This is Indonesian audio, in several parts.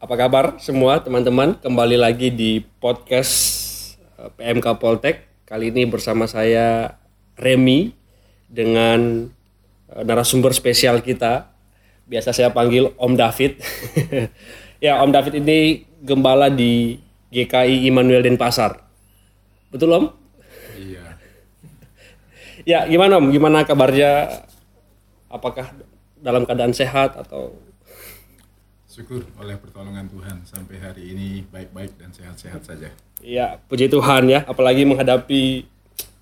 Apa kabar semua teman-teman? Kembali lagi di podcast eh, PMK Poltek. Kali ini bersama saya Remy dengan eh, narasumber spesial kita. Biasa saya panggil Om David. ya, Om David ini gembala di GKI Immanuel Denpasar. Betul Om? Iya. Ya, gimana Om? Gimana kabarnya? Apakah dalam keadaan sehat atau Syukur oleh pertolongan Tuhan sampai hari ini baik-baik dan sehat-sehat saja. Ya, puji Tuhan ya. Apalagi menghadapi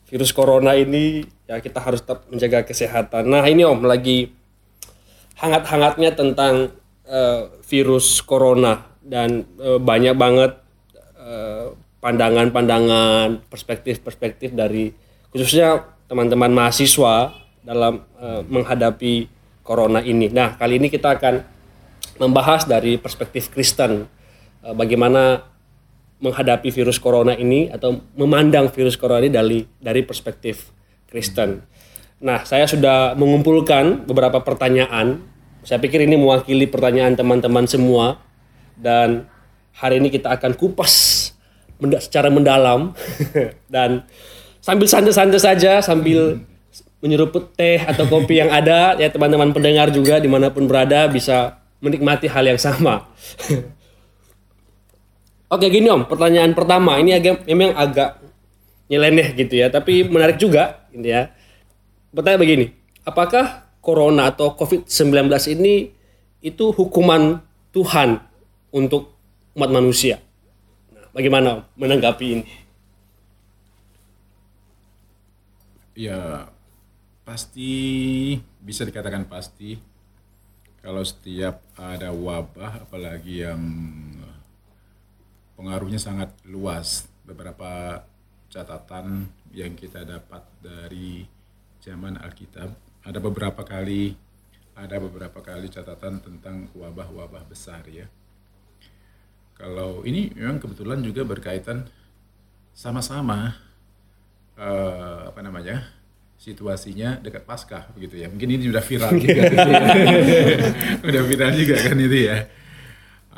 virus corona ini, ya kita harus tetap menjaga kesehatan. Nah ini Om, lagi hangat-hangatnya tentang eh, virus corona dan eh, banyak banget eh, pandangan-pandangan, perspektif-perspektif dari khususnya teman-teman mahasiswa dalam eh, menghadapi corona ini. Nah kali ini kita akan membahas dari perspektif Kristen eh, bagaimana menghadapi virus corona ini atau memandang virus corona ini dari dari perspektif Kristen. Nah, saya sudah mengumpulkan beberapa pertanyaan. Saya pikir ini mewakili pertanyaan teman-teman semua dan hari ini kita akan kupas secara mendalam dan sambil santai-santai saja sambil menyeruput teh atau kopi yang ada ya teman-teman pendengar juga di mana pun berada bisa menikmati hal yang sama. Oke gini om, pertanyaan pertama ini agak memang agak nyeleneh gitu ya, tapi menarik juga gitu ya. Pertanyaan begini, apakah corona atau COVID-19 ini itu hukuman Tuhan untuk umat manusia? Nah, bagaimana menanggapi ini? Ya, pasti bisa dikatakan pasti kalau setiap ada wabah apalagi yang pengaruhnya sangat luas. Beberapa catatan yang kita dapat dari zaman Alkitab ada beberapa kali ada beberapa kali catatan tentang wabah-wabah besar ya. Kalau ini memang kebetulan juga berkaitan sama-sama eh, apa namanya situasinya dekat Paskah begitu ya. Mungkin ini sudah viral juga, gitu ya. udah viral juga kan itu ya.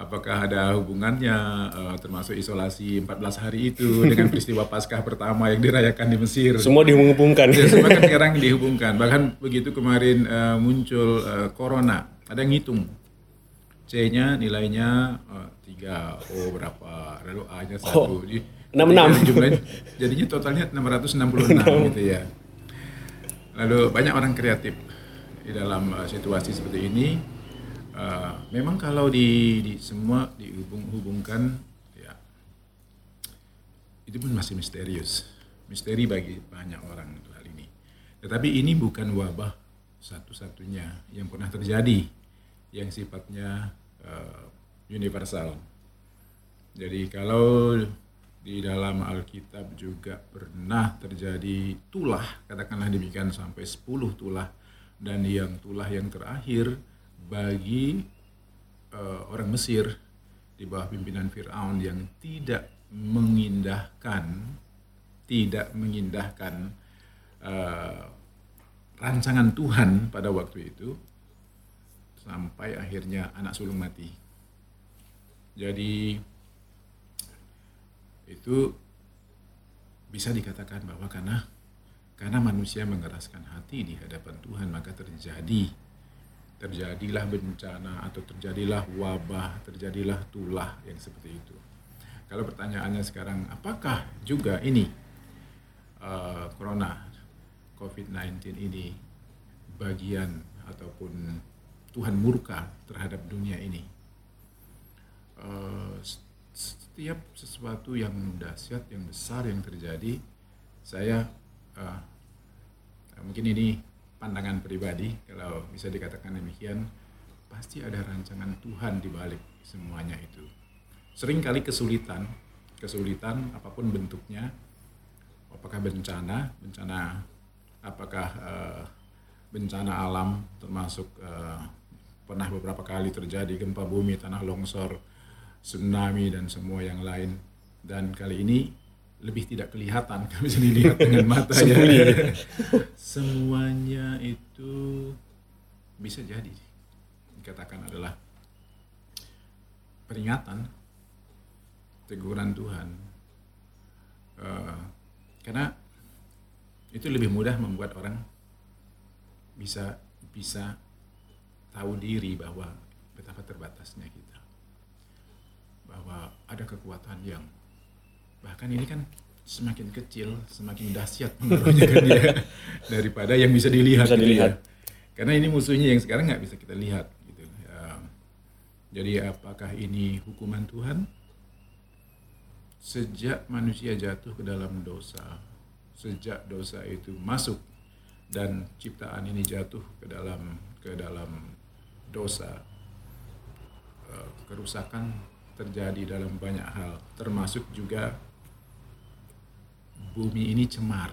Apakah ada hubungannya eh, termasuk isolasi 14 hari itu dengan peristiwa Paskah pertama yang dirayakan di Mesir? Semua dihubungkan. Ya, semua kan sekarang dihubungkan. Bahkan begitu kemarin eh, muncul eh, corona, ada yang ngitung. C-nya nilainya tiga, O berapa, lalu A-nya satu. Jadi, 66. jadinya Jumlahnya, jadinya totalnya 666 gitu ya. Lalu banyak orang kreatif di dalam eh, situasi seperti ini. Eh, memang kalau di, di semua dihubung-hubungkan, ya itu pun masih misterius. Misteri bagi banyak orang untuk hal ini. Tetapi ini bukan wabah satu-satunya yang pernah terjadi yang sifatnya eh, universal. Jadi kalau di dalam Alkitab juga pernah terjadi tulah, katakanlah demikian sampai 10 tulah dan yang tulah yang terakhir bagi eh, orang Mesir di bawah pimpinan Firaun yang tidak mengindahkan tidak mengindahkan eh, rancangan Tuhan pada waktu itu sampai akhirnya anak sulung mati. Jadi itu bisa dikatakan bahwa karena karena manusia mengeraskan hati di hadapan Tuhan maka terjadi terjadilah bencana atau terjadilah wabah, terjadilah tulah yang seperti itu. Kalau pertanyaannya sekarang apakah juga ini uh, corona COVID-19 ini bagian ataupun Tuhan murka terhadap dunia ini? Uh, setiap sesuatu yang dahsyat, yang besar yang terjadi, saya uh, mungkin ini pandangan pribadi, kalau bisa dikatakan demikian, pasti ada rancangan Tuhan di balik semuanya itu. Seringkali kesulitan, kesulitan apa pun bentuknya, apakah bencana, bencana, apakah uh, bencana alam, termasuk uh, pernah beberapa kali terjadi gempa bumi, tanah longsor, tsunami dan semua yang lain dan kali ini lebih tidak kelihatan kalau bisa dilihat dengan mata ya semuanya itu bisa jadi dikatakan adalah peringatan, teguran Tuhan. Uh, karena itu lebih mudah membuat orang bisa bisa tahu diri bahwa betapa terbatasnya kita. Bahwa ada kekuatan yang bahkan ini kan semakin kecil, semakin dahsyat menurutnya kan dia daripada yang bisa dilihat. Bisa gitu ya. dilihat. Karena ini musuhnya yang sekarang nggak bisa kita lihat. Gitu. Ya. Jadi apakah ini hukuman Tuhan? Sejak manusia jatuh ke dalam dosa, sejak dosa itu masuk dan ciptaan ini jatuh ke dalam ke dalam dosa, eh, kerusakan terjadi dalam banyak hal, termasuk juga bumi ini cemar.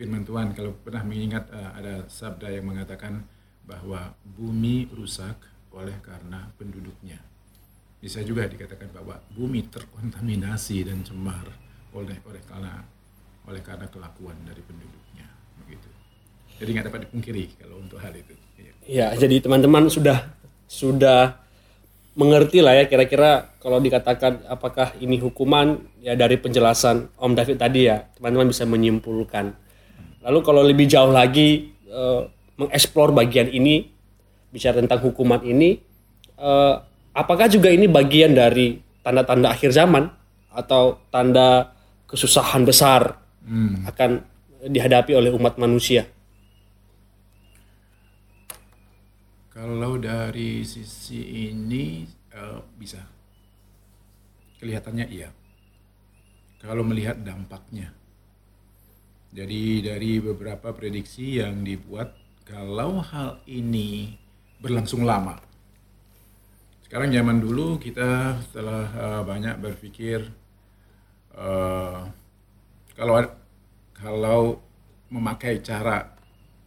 Firman Tuhan kalau pernah mengingat eh, ada sabda yang mengatakan bahwa bumi rusak oleh karena penduduknya. Bisa juga dikatakan bahwa bumi terkontaminasi dan cemar oleh oleh karena oleh karena kelakuan dari penduduknya begitu. Jadi nggak dapat dipungkiri kalau untuk hal itu. Iya. Ya, jadi teman-teman sudah sudah mengerti lah ya kira-kira kalau dikatakan apakah ini hukuman ya dari penjelasan Om David tadi ya teman-teman bisa menyimpulkan. Lalu kalau lebih jauh lagi eh, mengeksplor bagian ini bicara tentang hukuman ini eh, apakah juga ini bagian dari tanda-tanda akhir zaman atau tanda kesusahan besar akan dihadapi oleh umat manusia? Kalau dari sisi ini eh, bisa kelihatannya iya. Kalau melihat dampaknya. Jadi dari beberapa prediksi yang dibuat kalau hal ini berlangsung lama. Sekarang zaman dulu kita setelah eh, banyak berpikir eh, kalau kalau memakai cara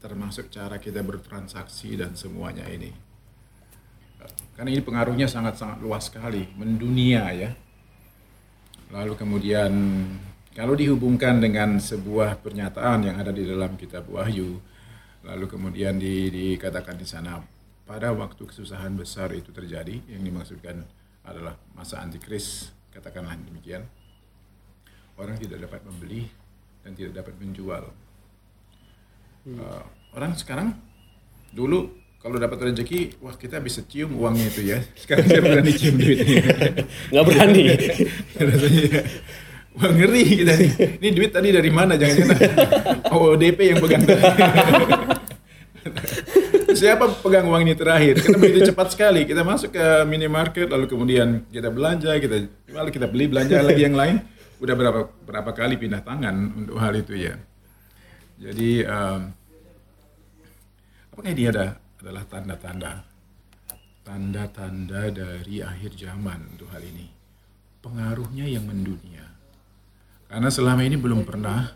termasuk cara kita bertransaksi dan semuanya ini. Karena ini pengaruhnya sangat-sangat luas sekali, mendunia ya. Lalu kemudian kalau dihubungkan dengan sebuah pernyataan yang ada di dalam kitab Wahyu, lalu kemudian di- dikatakan di sana pada waktu kesusahan besar itu terjadi, yang dimaksudkan adalah masa antikris, katakanlah demikian. Orang tidak dapat membeli dan tidak dapat menjual. Uh, orang sekarang dulu kalau dapat rezeki, wah kita bisa cium uangnya itu ya. Sekarang saya berani cium duitnya. Nggak berani. Rasanya wah ngeri kita. Ini duit tadi dari mana? Jangan-jangan ODP yang pegang. Siapa pegang uang ini terakhir? Kita begitu cepat sekali. Kita masuk ke minimarket, lalu kemudian kita belanja, kita lalu kita beli belanja lagi yang lain. Udah berapa berapa kali pindah tangan untuk hal itu ya. Jadi em, apakah ini ada adalah tanda-tanda tanda-tanda dari akhir zaman untuk hal ini. Pengaruhnya yang mendunia. Karena selama ini belum pernah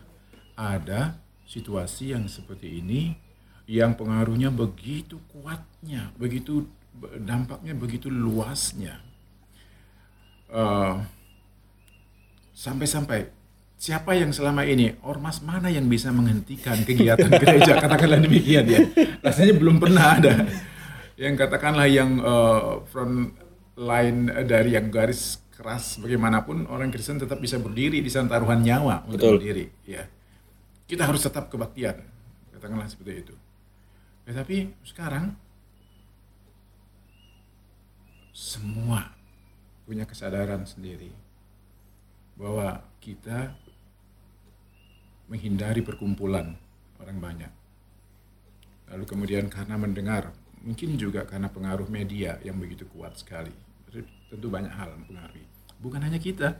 ada situasi yang seperti ini yang pengaruhnya begitu kuatnya, begitu dampaknya begitu luasnya. Eh, sampai-sampai siapa yang selama ini ormas mana yang bisa menghentikan kegiatan gereja? Katakanlah demikian ya. Rasanya belum pernah ada. Yang katakanlah yang eh, front line dari yang garis keras bagaimanapun orang Kristen tetap bisa berdiri di sana taruhan nyawa untuk Betul. berdiri ya. Kita harus tetap kebaktian katakanlah seperti itu. Tetapi sekarang semua punya kesadaran sendiri bahwa kita menghindari perkumpulan orang banyak. Lalu kemudian karena mendengar, mungkin juga karena pengaruh media yang begitu kuat sekali. Tentu banyak hal mempengaruhi. Bukan hanya kita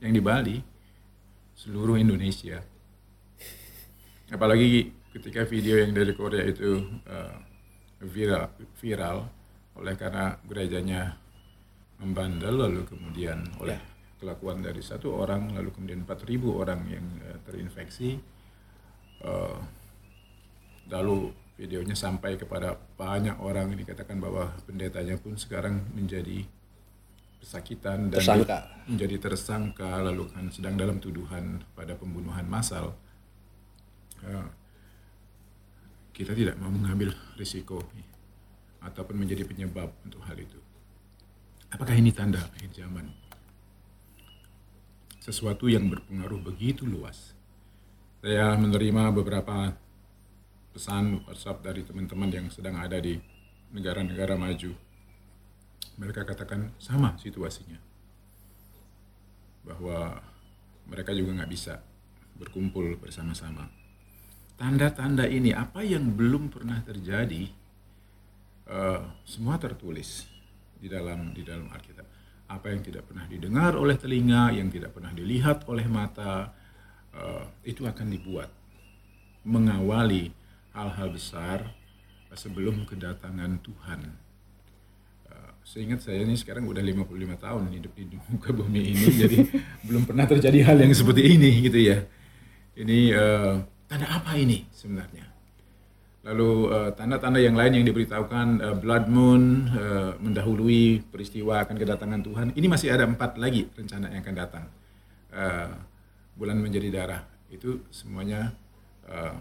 yang di Bali, seluruh Indonesia. Apalagi ketika video yang dari Korea itu eh, viral, viral oleh karena gerejanya membandel lalu kemudian oleh kelakuan dari satu orang lalu kemudian 4.000 orang yang eh, terinfeksi Eh, lalu videonya sampai kepada banyak orang dikatakan bahwa pendetanya pun sekarang menjadi pesakitan dan Tersangka. menjadi tersangka lalu kan sedang dalam tuduhan pada pembunuhan massal Eh, kita tidak mau mengambil risiko ataupun menjadi penyebab untuk hal itu Apakah ini tanda akhir zaman? Sesuatu yang berpengaruh begitu luas. Saya menerima beberapa pesan WhatsApp dari teman-teman yang sedang ada di negara-negara maju. Mereka katakan sama situasinya. Bahwa mereka juga nggak bisa berkumpul bersama-sama. Tanda-tanda ini apa yang belum pernah terjadi uh, semua tertulis di dalam di dalam Alkitab. Apa yang tidak pernah didengar oleh telinga, yang tidak pernah dilihat oleh mata, uh, itu akan dibuat mengawali hal-hal besar sebelum kedatangan Tuhan. Uh, seingat saya ini sekarang udah 55 tahun hidup di muka bumi ini, jadi belum pernah terjadi hal yang seperti ini gitu ya. Ini uh, tanda apa ini sebenarnya? Lalu uh, tanda-tanda yang lain yang diberitahukan uh, blood moon uh, mendahului peristiwa akan kedatangan Tuhan. Ini masih ada empat lagi rencana yang akan datang. Uh, bulan menjadi darah itu semuanya uh,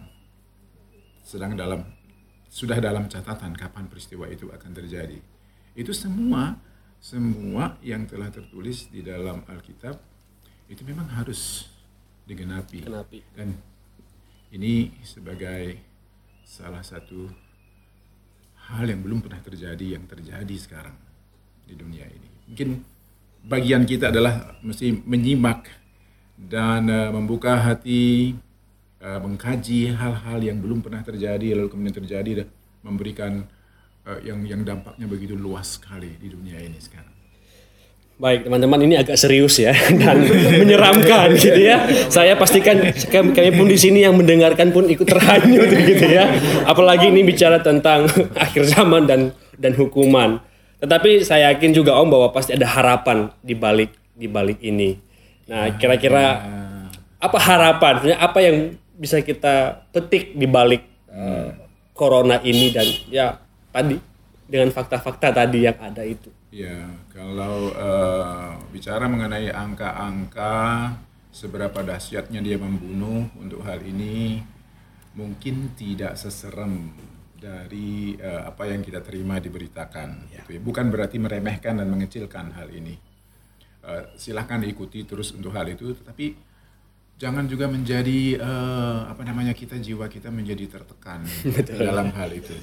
sedang dalam sudah dalam catatan kapan peristiwa itu akan terjadi. Itu semua semua yang telah tertulis di dalam Alkitab itu memang harus digenapi. Genapi. Dan ini sebagai salah satu hal yang belum pernah terjadi yang terjadi sekarang di dunia ini. Mungkin bagian kita adalah mesti menyimak dan uh, membuka hati, uh, mengkaji hal-hal yang belum pernah terjadi lalu kemudian terjadi dan memberikan uh, yang yang dampaknya begitu luas sekali di dunia ini sekarang. Baik teman-teman ini agak serius ya dan menyeramkan gitu ya. Saya pastikan kami pun di sini yang mendengarkan pun ikut terhanyut gitu ya. Apalagi ini bicara tentang akhir zaman dan dan hukuman. Tetapi saya yakin juga Om bahwa pasti ada harapan di balik di balik ini. Nah kira-kira apa harapan? Apa yang bisa kita petik di balik uh, corona ini dan ya tadi dengan fakta-fakta tadi yang ada itu. Ya, kalau uh, bicara mengenai angka-angka seberapa dahsyatnya dia membunuh untuk hal ini mungkin tidak seserem dari uh, apa yang kita terima diberitakan. Ya. Gitu ya. Bukan berarti meremehkan dan mengecilkan hal ini. Uh, silahkan diikuti terus untuk hal itu, tetapi jangan juga menjadi uh, apa namanya kita jiwa kita menjadi tertekan dalam hal itu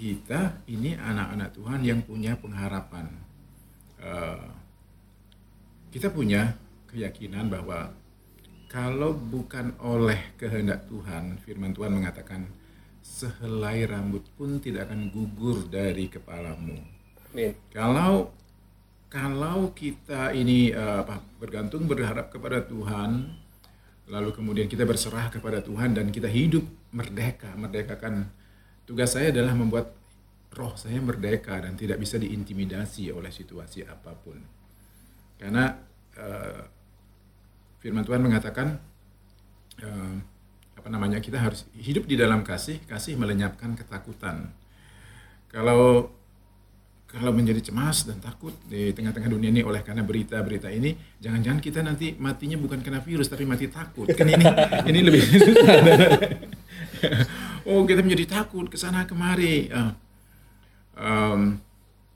kita ini anak-anak Tuhan yang punya pengharapan. Uh, kita punya keyakinan bahwa kalau bukan oleh kehendak Tuhan, firman Tuhan mengatakan sehelai rambut pun tidak akan gugur dari kepalamu. Amin. Kalau kalau kita ini uh, apa, bergantung berharap kepada Tuhan, lalu kemudian kita berserah kepada Tuhan dan kita hidup merdeka, merdekakan Tugas saya adalah membuat roh saya merdeka dan tidak bisa diintimidasi oleh situasi apa pun. Karena uh, firman Tuhan mengatakan uh, apa namanya kita harus hidup di dalam kasih, kasih melenyapkan ketakutan. Kalau kalau menjadi cemas dan takut di tengah-tengah dunia ini oleh karena berita-berita ini, jangan-jangan kita nanti matinya bukan karena virus tapi mati takut. Kan ini ini lebih oh kita menjadi takut ke sana kemari. Uh, um,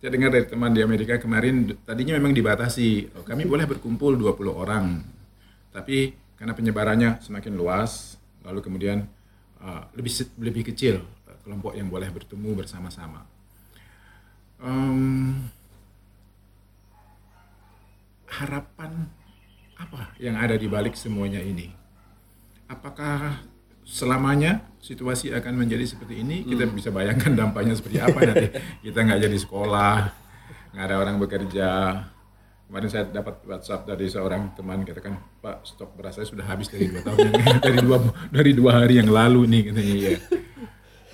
saya dengar dari teman di Amerika kemarin tadinya memang dibatasi. Oh, kami boleh berkumpul 20 orang. Tapi karena penyebarannya semakin luas, lalu kemudian uh, lebih lebih kecil uh, kelompok yang boleh bertemu bersama-sama. Um, harapan apa yang ada di balik semuanya ini? Apakah selamanya situasi akan menjadi seperti ini, kita hmm. bisa bayangkan dampaknya seperti apa nanti. Kita nggak jadi sekolah, nggak ada orang bekerja. Kemarin saya dapat WhatsApp dari seorang teman katakan, Pak, stok beras saya sudah habis dari dua tahun yang dari dua dari dua hari yang lalu nih katanya ya.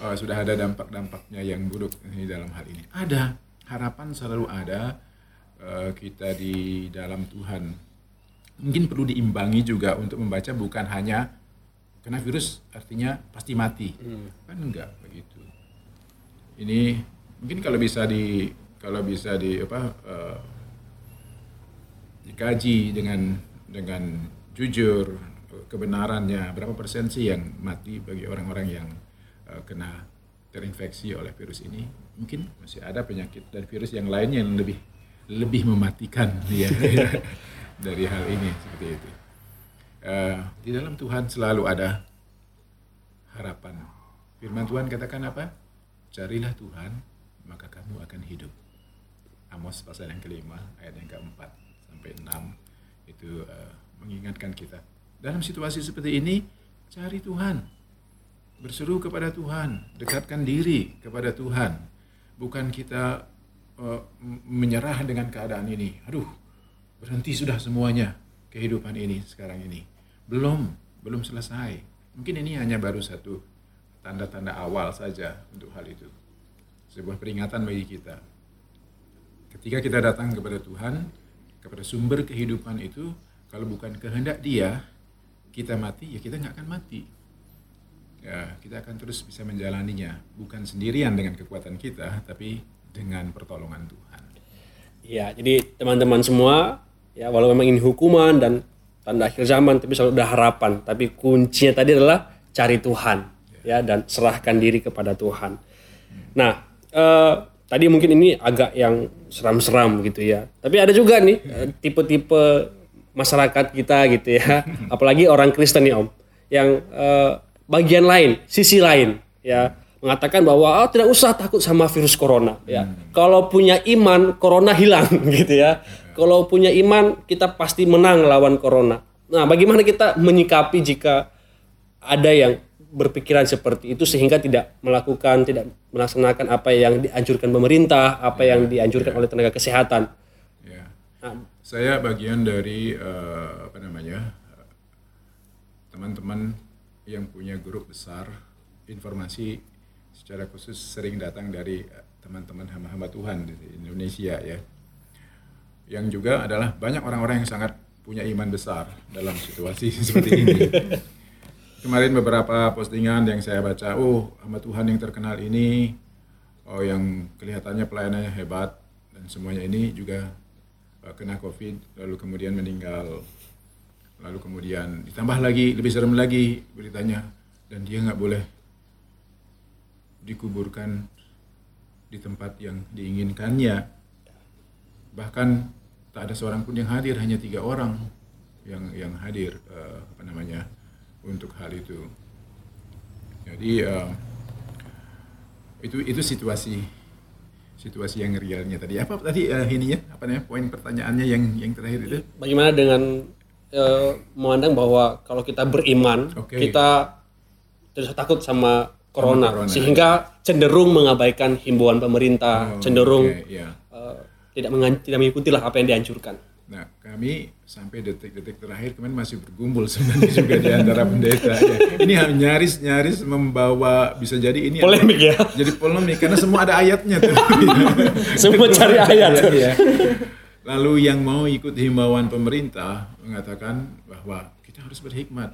Oh, sudah ada dampak-dampaknya yang buruk ini dalam hal ini. Ada harapan selalu ada uh, kita di dalam Tuhan. Mungkin perlu diimbangi juga untuk membaca bukan hanya karena virus artinya pasti mati. Hmm. Kan enggak begitu. Ini mungkin kalau bisa di kalau bisa di apa uh, dikaji dengan dengan jujur kebenarannya berapa persen sih yang mati bagi orang-orang yang uh, kena terinfeksi oleh virus ini mungkin masih ada penyakit dan virus yang lainnya yang lebih lebih mematikan ya, dari hal ini seperti itu. Uh, di dalam Tuhan selalu ada harapan. Firman Tuhan katakan apa? Carilah Tuhan, maka kamu akan hidup. Amos pasal yang kelima, ayat yang keempat sampai enam itu uh, mengingatkan kita. Dalam situasi seperti ini, cari Tuhan. Berseru kepada Tuhan, dekatkan diri kepada Tuhan. Bukan kita uh, menyerah dengan keadaan ini. Aduh, berhenti sudah semuanya kehidupan ini sekarang ini. Belum, belum selesai. Mungkin ini hanya baru satu tanda-tanda awal saja untuk hal itu. Sebuah peringatan bagi kita. Ketika kita datang kepada Tuhan, kepada sumber kehidupan itu, kalau bukan kehendak Dia, kita mati, ya kita nggak akan mati. Ya, kita akan terus bisa menjalaninya, bukan sendirian dengan kekuatan kita, tapi dengan pertolongan Tuhan. Ya, jadi teman-teman semua, ya walau memang ini hukuman dan tanda akhir zaman, tapi selalu ada harapan. Tapi kuncinya tadi adalah cari Tuhan, ya, dan serahkan diri kepada Tuhan. Nah, eh, tadi mungkin ini agak yang seram-seram gitu ya. Tapi ada juga nih eh, tipe-tipe masyarakat kita gitu ya, apalagi orang Kristen nih Om, yang uh, bagian lain, sisi lain ya mengatakan bahwa oh, tidak usah takut sama virus corona ya. Hmm. Kalau punya iman, corona hilang gitu ya. Kalau punya iman, kita pasti menang lawan corona. Nah, bagaimana kita menyikapi jika ada yang berpikiran seperti itu sehingga tidak melakukan, tidak melaksanakan apa yang dianjurkan pemerintah, apa yang dianjurkan oleh tenaga kesehatan. Ya. Nah, saya bagian dari uh, apa namanya teman-teman yang punya grup besar informasi secara khusus sering datang dari eh, teman-teman hamba-hamba Tuhan di Indonesia ya. Yang juga adalah banyak orang-orang yang sangat punya iman besar dalam situasi seperti ini. Kemarin beberapa postingan yang saya baca oh hamba Tuhan yang terkenal ini oh yang kelihatannya pelayanannya hebat dan semuanya ini juga Eh, kena COVID, lalu kemudian meninggal, lalu kemudian ditambah lagi lebih serem lagi beritanya dan dia nggak boleh dikuburkan di tempat yang diinginkannya. Bahkan tak ada seorang pun yang hadir, hanya tiga orang yang yang hadir uh, apa namanya untuk hal itu. Jadi uh, itu itu situasi situasi yang realnya tadi. Apa tadi uh, ya Apa namanya? Poin pertanyaannya yang yang terakhir itu? Bagaimana dengan uh, memandang bahwa kalau kita beriman, okay. kita tidak takut sama corona, corona sehingga cenderung mengabaikan himbauan pemerintah, oh, cenderung okay, yeah. uh, tidak tidak mengikuti lah apa yang dianjurkan. Nah, kami sampai detik-detik terakhir kemarin masih bergumpul sebenarnya juga di antara pendeta. Ya. Ini nyaris nyaris membawa bisa jadi ini polemik ya. Jadi polemik karena semua ada ayatnya tuh. semua cari ayat. ya, ya. Lalu yang mau ikut himbauan pemerintah mengatakan bahwa kita harus berhikmat.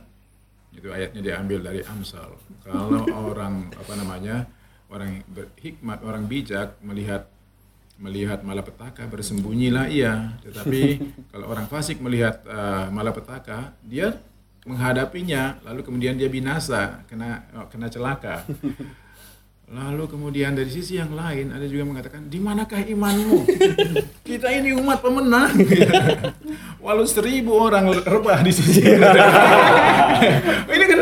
Itu ayatnya diambil dari Amsal. Kalau orang apa namanya? orang berhikmat, orang bijak melihat melihat malapetaka bersembunyilah ia tetapi kalau orang fasik melihat uh, malapetaka dia menghadapinya lalu kemudian dia binasa kena kena celaka lalu kemudian dari sisi yang lain ada juga mengatakan di manakah imanmu kita ini umat pemenang walau seribu orang rebah di sisi ini kan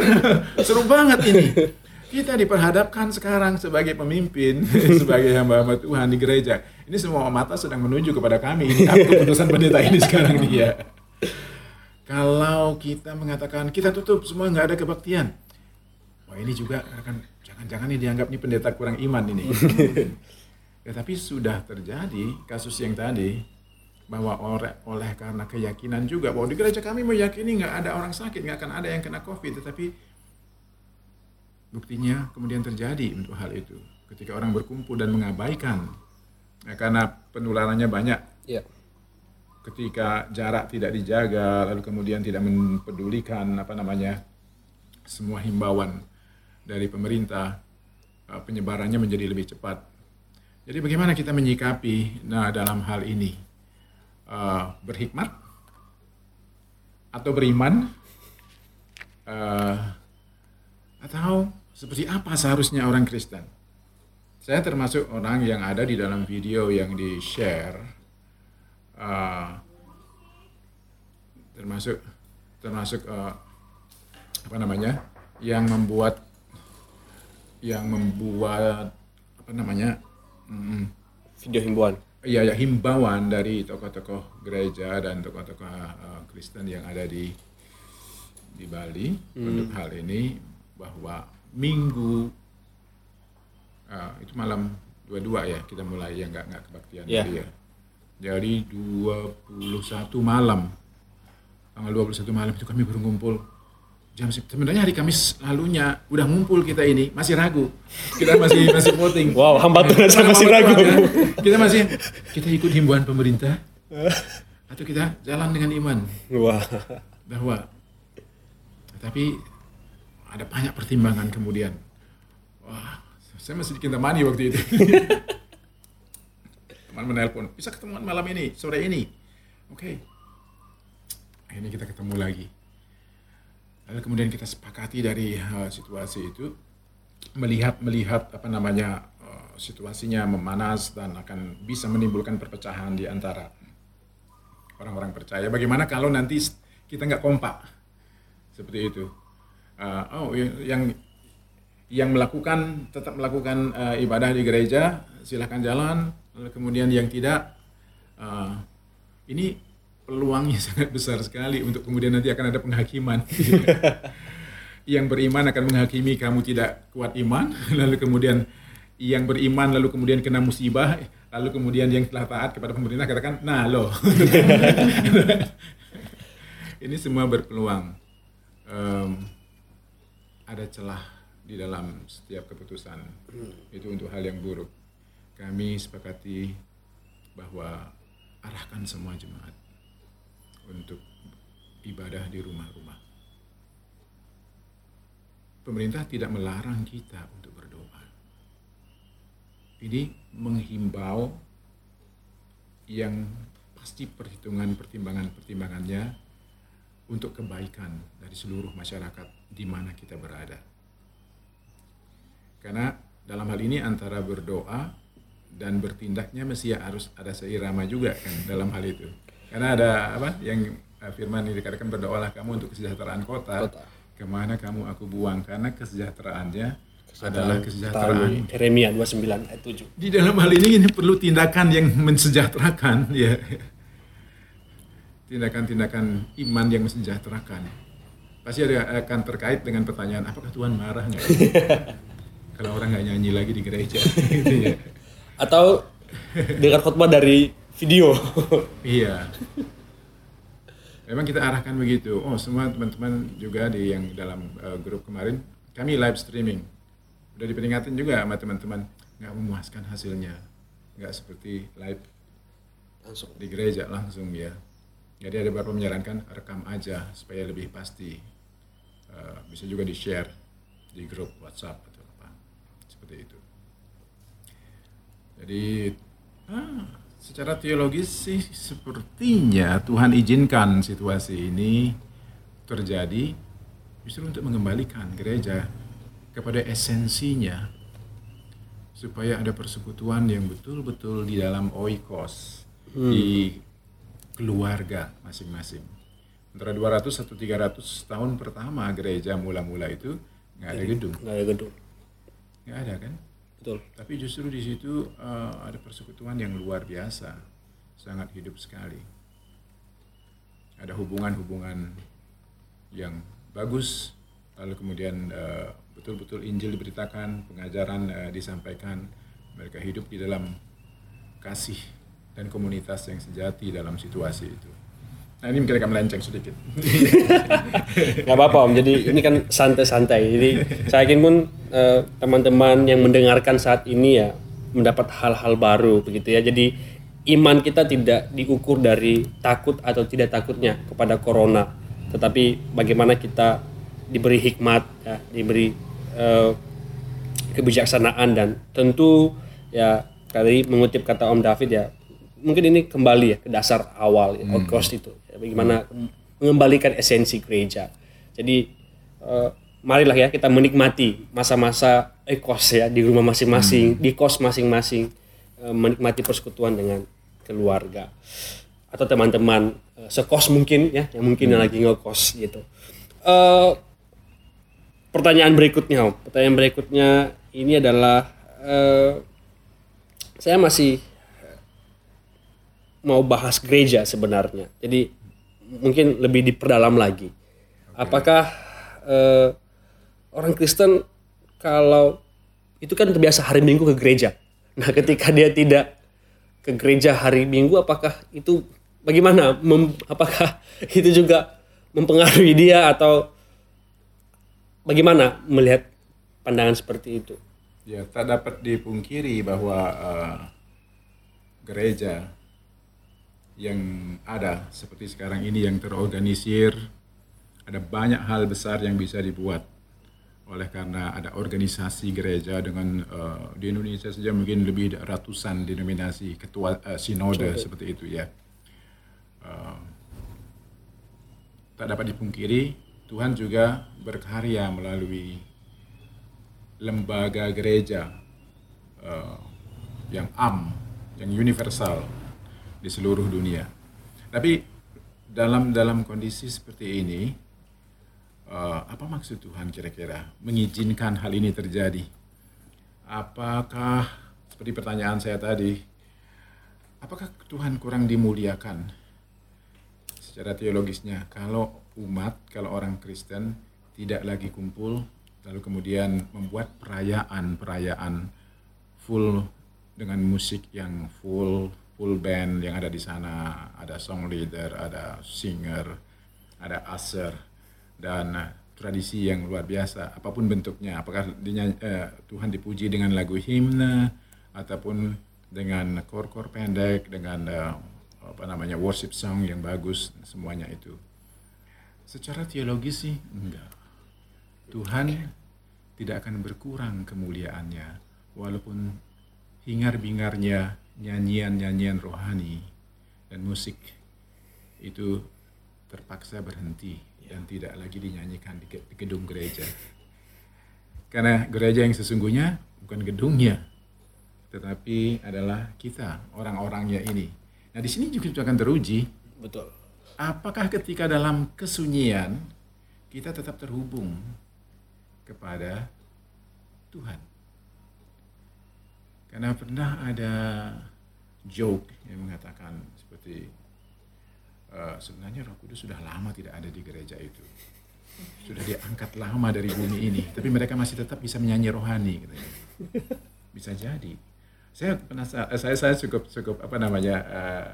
seru banget ini kita diperhadapkan sekarang sebagai pemimpin, sebagai hamba-hamba Tuhan di gereja. Ini semua mata sedang menuju kepada kami. Ini apa keputusan pendeta ini sekarang dia? Ya. Kalau kita mengatakan kita tutup semua nggak ada kebaktian, wah ini juga akan jangan-jangan ini dianggap ini pendeta kurang iman ini. ya, tapi sudah terjadi kasus yang tadi bahwa oleh, oleh karena keyakinan juga bahwa di gereja kami meyakini nggak ada orang sakit, nggak akan ada yang kena covid, tetapi buktinya kemudian terjadi untuk hal itu ketika orang berkumpul dan mengabaikan ya, karena penularannya banyak ya. ketika jarak tidak dijaga lalu kemudian tidak mempedulikan apa namanya semua himbauan dari pemerintah eh, penyebarannya menjadi lebih cepat. Jadi bagaimana kita menyikapi nah dalam hal ini? Uh, berhikmat atau beriman? Uh, atau seperti apa seharusnya orang Kristen? Saya termasuk orang yang ada di dalam video yang di-share. Uh, termasuk termasuk uh, apa namanya yang membuat yang membuat apa namanya mm, Video himbauan. ya, ya himbauan dari tokoh-tokoh gereja dan tokoh-tokoh uh, Kristen yang ada di di Bali untuk hal ini bahwa minggu uh, itu malam dua-dua ya kita mulai ya nggak nggak kebaktian itu ya. Jadi 21 malam tanggal 21 malam itu kami berkumpul jam se- sebenarnya hari Kamis lalunya udah ngumpul kita ini masih ragu kita masih masih voting Wow, hamba Tuhan saya masih ragu. Ya. Kita masih kita ikut himbauan pemerintah atau kita jalan dengan iman Wah. bahwa tapi ada banyak pertimbangan kemudian. Wah, saya masih di Kintamani waktu itu. Teman menelpon, bisa ketemuan malam ini, sore ini. Oke. Akhirnya kita ketemu lagi. Lalu kemudian kita sepakati dari uh, situasi itu melihat melihat apa namanya uh, situasinya memanas dan akan bisa menimbulkan perpecahan di antara orang-orang percaya. Bagaimana kalau nanti kita nggak kompak seperti itu? Uh, oh, yang yang melakukan tetap melakukan uh, ibadah di gereja silahkan jalan. Lalu kemudian yang tidak, uh, ini peluangnya sangat besar sekali untuk kemudian nanti akan ada penghakiman. yang beriman akan menghakimi kamu tidak kuat iman, lalu kemudian yang beriman lalu kemudian kena musibah, lalu kemudian yang telah taat kepada pemerintah katakan, nah loh, ini semua berpeluang. Em, ada celah di dalam setiap keputusan itu untuk hal yang buruk. Kami sepakati bahwa arahkan semua jemaat untuk ibadah di rumah-rumah. Pemerintah tidak melarang kita untuk berdoa. Ini menghimbau yang pasti perhitungan pertimbangan-pertimbangannya untuk kebaikan dari seluruh masyarakat di mana kita berada. Karena dalam hal ini antara berdoa dan bertindaknya mesti harus ada seirama juga kan dalam hal itu. Karena ada apa yang eh, firman ini dikatakan berdoalah kamu untuk kesejahteraan kota, Kota. ke mana kamu aku buang. Karena kesejahteraannya adalah kesejahteraan Yeremia 29 ayat 7. di dalam hal ini ini perlu tindakan yang mensejahterakan ya. Tindakan-tindakan iman yang mensejahterakan. Pasti ada akan terkait dengan pertanyaan apakah Tuhan marah nggak? Kalau orang nggak nyanyi lagi di gereja gitu ya. Atau dengar khotbah dari video. iya memang kita arahkan begitu oh semua teman-teman juga di yang dalam uh, grup kemarin kami live streaming udah diperingatin juga sama teman-teman nggak memuaskan hasilnya nggak seperti live Langsung. di gereja langsung ya. Jadi ada beberapa menyarankan rekam aja supaya lebih pasti. Eh, bisa juga di share di grup WhatsApp atau apa seperti itu. Jadi ah, secara teologis sih sepertinya Tuhan izinkan situasi ini terjadi justru untuk mengembalikan gereja kepada esensinya supaya ada persekutuan yang betul-betul di dalam oikos di keluarga masing-masing. Antara 200 atau 300 tahun pertama gereja mula-mula itu nggak ada gedung, Nggak ada gedung. nggak ada kan? Betul. Tapi justru di situ eh, ada persekutuan yang luar biasa, sangat hidup sekali. Ada hubungan-hubungan yang bagus, lalu kemudian eh, betul-betul Injil diberitakan, pengajaran eh, disampaikan, mereka hidup di dalam kasih dan komunitas yang sejati dalam situasi itu. Nah ini mungkin agak melenceng sedikit. Nggak apa-apa om. Jadi ini kan santai-santai. Jadi saya yakin pun eh, teman-teman yang mendengarkan saat ini ya mendapat hal-hal baru begitu ya. Jadi iman kita tidak diukur dari takut atau tidak takutnya kepada corona, tetapi bagaimana kita diberi hikmat, ya, diberi eh, kebijaksanaan dan tentu ya tadi mengutip kata Om David ya mungkin ini kembali ya ke dasar awal ya, outcast itu. Ya, bagaimana mengembalikan esensi gereja. Jadi eh, marilah ya kita menikmati masa-masa ekos ya di rumah masing-masing di kos masing-masing eh, menikmati persekutuan dengan keluarga atau teman-teman uh, sekos mungkin ya yang mungkin yang lagi ngekos gitu. Uh, pertanyaan berikutnya, Om. pertanyaan berikutnya ini adalah uh, saya masih mau bahas gereja sebenarnya. Jadi mungkin lebih diperdalam lagi. Apakah uh, orang Kristen kalau itu kan terbiasa hari Minggu ke gereja. Nah, ketika dia tidak ke gereja hari Minggu, apakah itu bagaimana? Mem, apakah itu juga mempengaruhi dia atau bagaimana melihat pandangan seperti itu? Ya, tak dapat dipungkiri bahwa uh, gereja yang ada seperti sekarang ini yang terorganisir, ada banyak hal besar yang bisa dibuat oleh karena ada organisasi gereja dengan uh, di Indonesia saja mungkin lebih ratusan denominasi ketua uh, sinode Betul. seperti itu ya. Uh, tak dapat dipungkiri Tuhan juga berkarya melalui lembaga gereja uh, yang am, yang universal di seluruh dunia. Tapi dalam dalam kondisi seperti ini, uh, apa maksud Tuhan kira-kira mengizinkan hal ini terjadi? Apakah seperti pertanyaan saya tadi, apakah Tuhan kurang dimuliakan secara teologisnya kalau umat, kalau orang Kristen tidak lagi kumpul, lalu kemudian membuat perayaan-perayaan full dengan musik yang full full band yang ada di sana, ada song leader, ada singer, ada usher, dan uh, tradisi yang luar biasa, apa pun bentuknya, apakah dinyanyi, uh, Tuhan dipuji dengan lagu himne, ataupun dengan kor-kor pendek, dengan uh, apa namanya worship song yang bagus, semuanya itu. Secara teologis sih enggak. Tuhan tidak akan berkurang kemuliaannya, walaupun hingar-bingarnya nyanyian-nyanyian rohani dan musik itu terpaksa berhenti dan tidak lagi dinyanyikan di gedung gereja. Karena gereja yang sesungguhnya bukan gedungnya, tetapi adalah kita, orang-orangnya ini. Nah, di sini juga akan teruji. Betul. Apakah ketika dalam kesunyian kita tetap terhubung kepada Tuhan? Karena pernah ada joke yang mengatakan seperti uh, sebenarnya Roh Kudus sudah lama tidak ada di gereja itu. Sudah diangkat lama dari bumi ini, tapi mereka masih tetap bisa menyanyi rohani gitu. Bisa jadi. Saya penasaran, eh, saya saya cukup cukup apa namanya uh,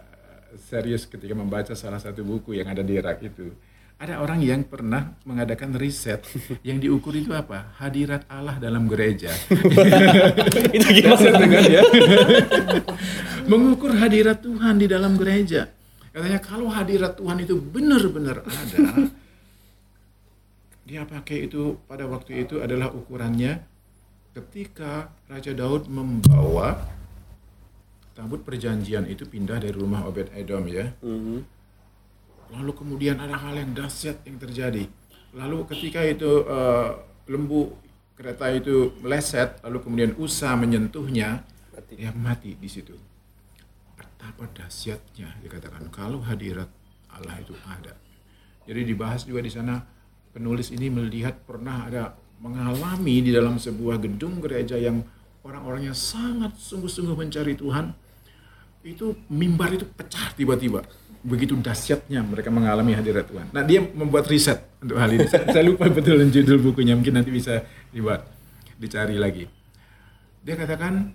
serius ketika membaca salah satu buku yang ada di rak itu ada orang yang pernah mengadakan riset yang diukur itu apa? Hadirat Allah dalam gereja. itu gimana dengan ya? Mengukur hadirat Tuhan di dalam gereja. Katanya kalau hadirat Tuhan itu benar-benar ada, dia pakai itu pada waktu itu adalah ukurannya ketika Raja Daud membawa tabut perjanjian itu pindah dari rumah Obed Edom ya. Mm -hmm Lalu kemudian ada hal yang dahsyat yang terjadi. Lalu ketika itu uh, lembu kereta itu meleset, lalu kemudian Usa menyentuhnya, mati. dia mati di situ. Betapa dahsyatnya dikatakan kalau hadirat Allah itu ada. Jadi dibahas juga di sana penulis ini melihat pernah ada mengalami di dalam sebuah gedung gereja yang orang-orangnya sangat sungguh-sungguh mencari Tuhan, itu mimbar itu pecah tiba-tiba begitu dahsyatnya mereka mengalami hadirat Tuhan. Nah dia membuat riset untuk hal ini. saya, lupa betul judul bukunya, mungkin nanti bisa dibuat, dicari lagi. Dia katakan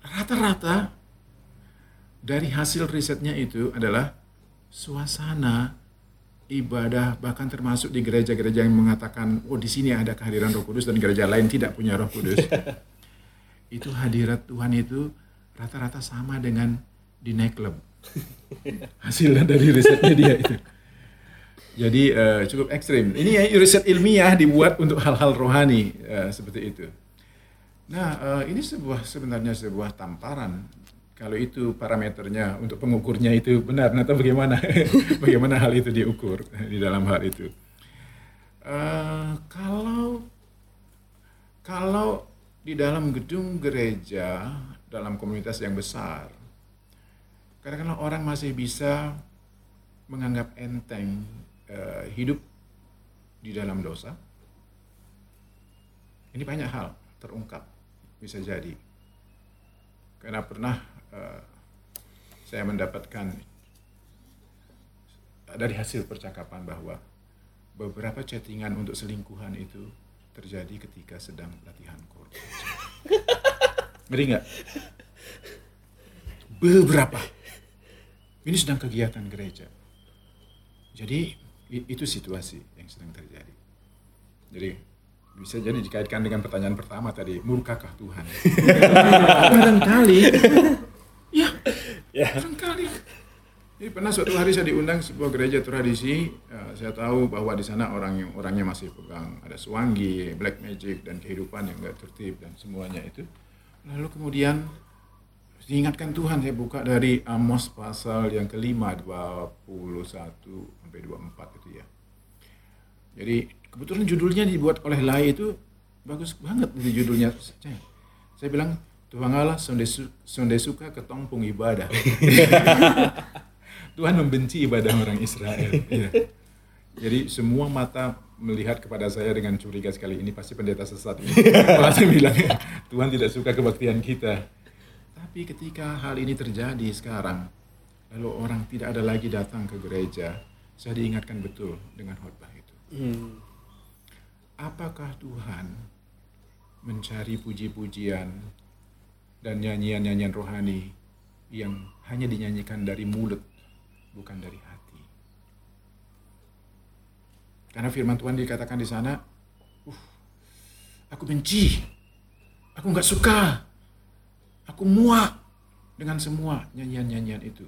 rata-rata dari hasil risetnya itu adalah suasana ibadah bahkan termasuk di gereja-gereja yang mengatakan oh di sini ada kehadiran Roh Kudus dan gereja lain tidak punya Roh Kudus. itu hadirat Tuhan itu rata-rata sama dengan di nightclub hasilnya dari risetnya dia itu. Jadi uh, cukup ekstrim. Ini ya riset ilmiah dibuat untuk hal-hal rohani uh, seperti itu. Nah, uh, ini sebuah sebenarnya sebuah tamparan. Kalau itu parameternya untuk pengukurnya itu benar, nah bagaimana bagaimana hal itu diukur di dalam hal itu? Uh, kalau kalau di dalam gedung gereja dalam komunitas yang besar Kadang-kadang orang masih bisa menganggap enteng uh, hidup di dalam dosa. Ini banyak hal terungkap bisa jadi. Karena pernah uh, saya mendapatkan dari hasil percakapan bahwa beberapa chattingan untuk selingkuhan itu terjadi ketika sedang latihan korban. Ngeri nggak? Beberapa. Ini sedang kegiatan gereja. Jadi itu situasi yang sedang terjadi. Jadi bisa jadi dikaitkan dengan pertanyaan pertama tadi, murkakah Tuhan? Barangkali. ya, ya. Barangkali. Jadi pernah suatu hari saya diundang sebuah gereja tradisi, uh, saya tahu bahwa di sana orang orangnya masih pegang ada swangi, black magic dan kehidupan yang gak tertib dan semuanya itu. Lalu kemudian diingatkan Tuhan saya buka dari Amos pasal yang kelima 21 sampai 24 itu ya. Jadi kebetulan judulnya dibuat oleh Lai itu bagus banget itu judulnya. Saya, bilang Tuhan Allah sonde suka ketompung ibadah. Tuhan membenci ibadah orang Israel. ya. Jadi semua mata melihat kepada saya dengan curiga sekali ini pasti pendeta sesat ini. Saya bilang Tuhan tidak suka kebaktian kita. Tapi ketika hal ini terjadi sekarang, lalu orang tidak ada lagi datang ke gereja, saya diingatkan betul dengan khotbah itu. Hmm. Apakah Tuhan mencari puji-pujian dan nyanyian-nyanyian rohani yang hanya dinyanyikan dari mulut bukan dari hati. Karena firman Tuhan dikatakan di sana, uh, aku benci, aku nggak suka, aku muak dengan semua nyanyian-nyanyian itu.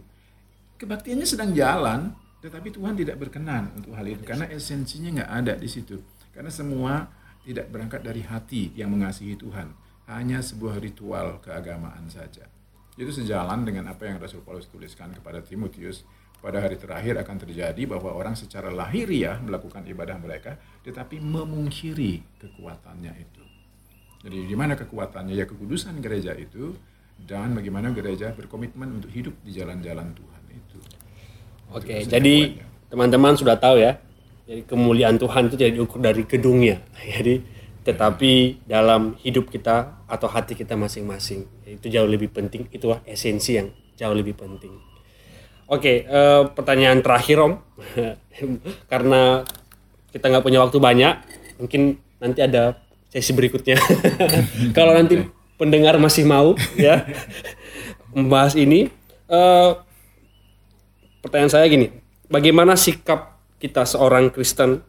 Kebaktiannya sedang jalan, tetapi Tuhan tidak berkenan untuk hal itu karena esensinya nggak ada di situ. Karena semua tidak berangkat dari hati yang mengasihi Tuhan, hanya sebuah ritual keagamaan saja. Itu sejalan dengan apa yang Rasul Paulus tuliskan kepada Timotius pada hari terakhir akan terjadi bahwa orang secara lahiriah melakukan ibadah mereka tetapi memungkiri kekuatannya itu. Jadi di mana kekuatannya ya kekudusan gereja itu dan bagaimana gereja berkomitmen untuk hidup di jalan-jalan Tuhan itu. Oke, itu jadi teman-teman sudah tahu ya. Jadi kemuliaan Tuhan itu tidak diukur dari gedungnya. Jadi tetapi dalam hidup kita atau hati kita masing-masing itu jauh lebih penting. Itulah esensi yang jauh lebih penting. Oke, uh, pertanyaan terakhir Om, karena kita nggak punya waktu banyak, mungkin nanti ada sesi berikutnya. Kalau nanti pendengar masih mau ya membahas ini, uh, pertanyaan saya gini, bagaimana sikap kita seorang Kristen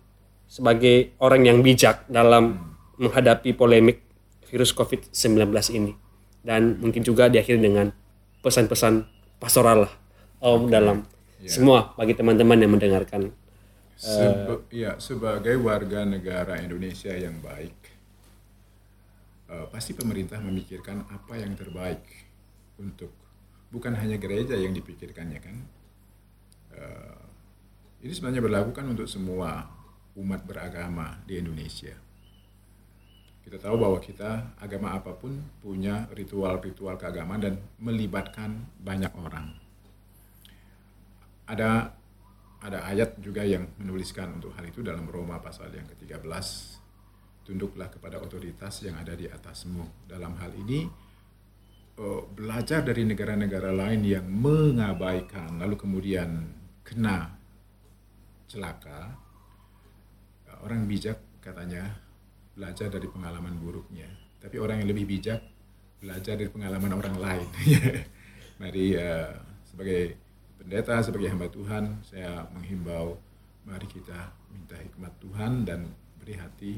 sebagai orang yang bijak dalam menghadapi polemik virus COVID-19 ini, dan mungkin juga diakhiri dengan pesan-pesan pastoral lah Om dalam ya. semua bagi teman-teman yang mendengarkan. Seba, uh, ya sebagai warga negara Indonesia yang baik, uh, pasti pemerintah memikirkan apa yang terbaik untuk bukan hanya gereja yang dipikirkannya kan. Uh, ini sebenarnya berlaku kan untuk semua umat beragama di Indonesia. Kita tahu bahwa kita agama apa pun punya ritual-ritual keagamaan dan melibatkan banyak orang ada ada ayat juga yang menuliskan untuk hal itu dalam Roma pasal yang ke-13 tunduklah kepada otoritas yang ada di atasmu. Dalam hal ini uh, belajar dari negara-negara lain yang mengabaikan lalu kemudian kena celaka. Orang bijak katanya belajar dari pengalaman buruknya. Tapi orang yang lebih bijak belajar dari pengalaman orang lain. Mari uh, sebagai pendeta sebagai hamba Tuhan saya menghimbau mari kita minta hikmat Tuhan dan beri hati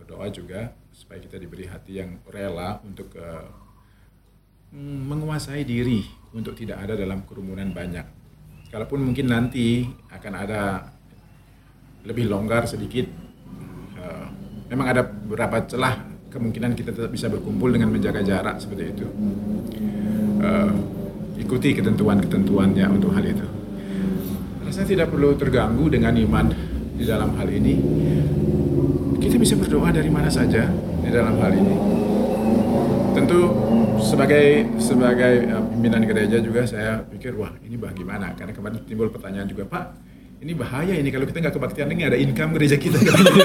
berdoa juga supaya kita diberi hati yang rela untuk uh, menguasai diri untuk tidak ada dalam kerumunan banyak. Kalaupun mungkin nanti akan ada lebih longgar sedikit, uh, memang ada beberapa celah kemungkinan kita tetap bisa berkumpul dengan menjaga jarak seperti itu. Uh, ikuti ketentuan-ketentuannya untuk hal itu. Rasanya tidak perlu terganggu dengan iman di dalam hal ini. Kita bisa berdoa dari mana saja di dalam hal ini. tentu sebagai sebagai uh, pimpinan gereja juga saya pikir wah ini bagaimana karena kemarin timbul pertanyaan juga Pak ini bahaya ini kalau kita nggak kebaktian ini ada income gereja kita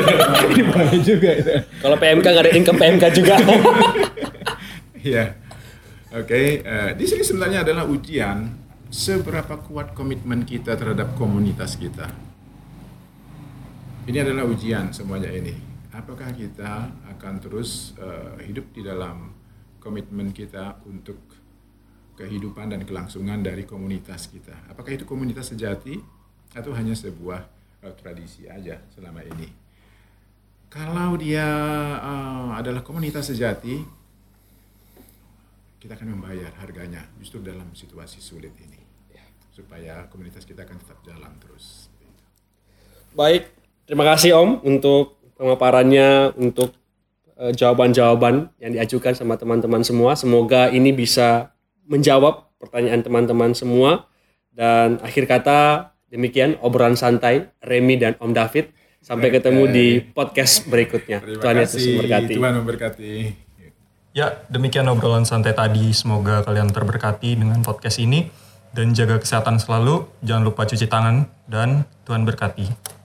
ini bahaya juga itu. Kalau PMK nggak ada income PMK juga. Iya. Oke, eh, di sini sebenarnya adalah ujian seberapa kuat komitmen kita terhadap komunitas kita. Ini adalah ujian semuanya ini. Apakah kita akan terus eh, hidup di dalam komitmen kita untuk kehidupan dan kelangsungan dari komunitas kita? Apakah itu komunitas sejati atau hanya sebuah eh, tradisi aja selama ini? Kalau dia eh, adalah komunitas sejati, kita akan membayar harganya justru dalam situasi sulit ini supaya komunitas kita akan tetap jalan terus. Baik, terima kasih Om untuk pemaparannya, untuk eh, jawaban-jawaban yang diajukan sama teman-teman semua. Semoga ini bisa menjawab pertanyaan teman-teman semua. Dan akhir kata demikian obrolan santai Remy dan Om David. Sampai ketemu di podcast berikutnya. Terima Tuhan Yesus kasih. memberkati. Tuhan memberkati. Ya, demikian obrolan santai tadi. Semoga kalian terberkati dengan podcast ini. Dan jaga kesehatan selalu. Jangan lupa cuci tangan. Dan Tuhan berkati.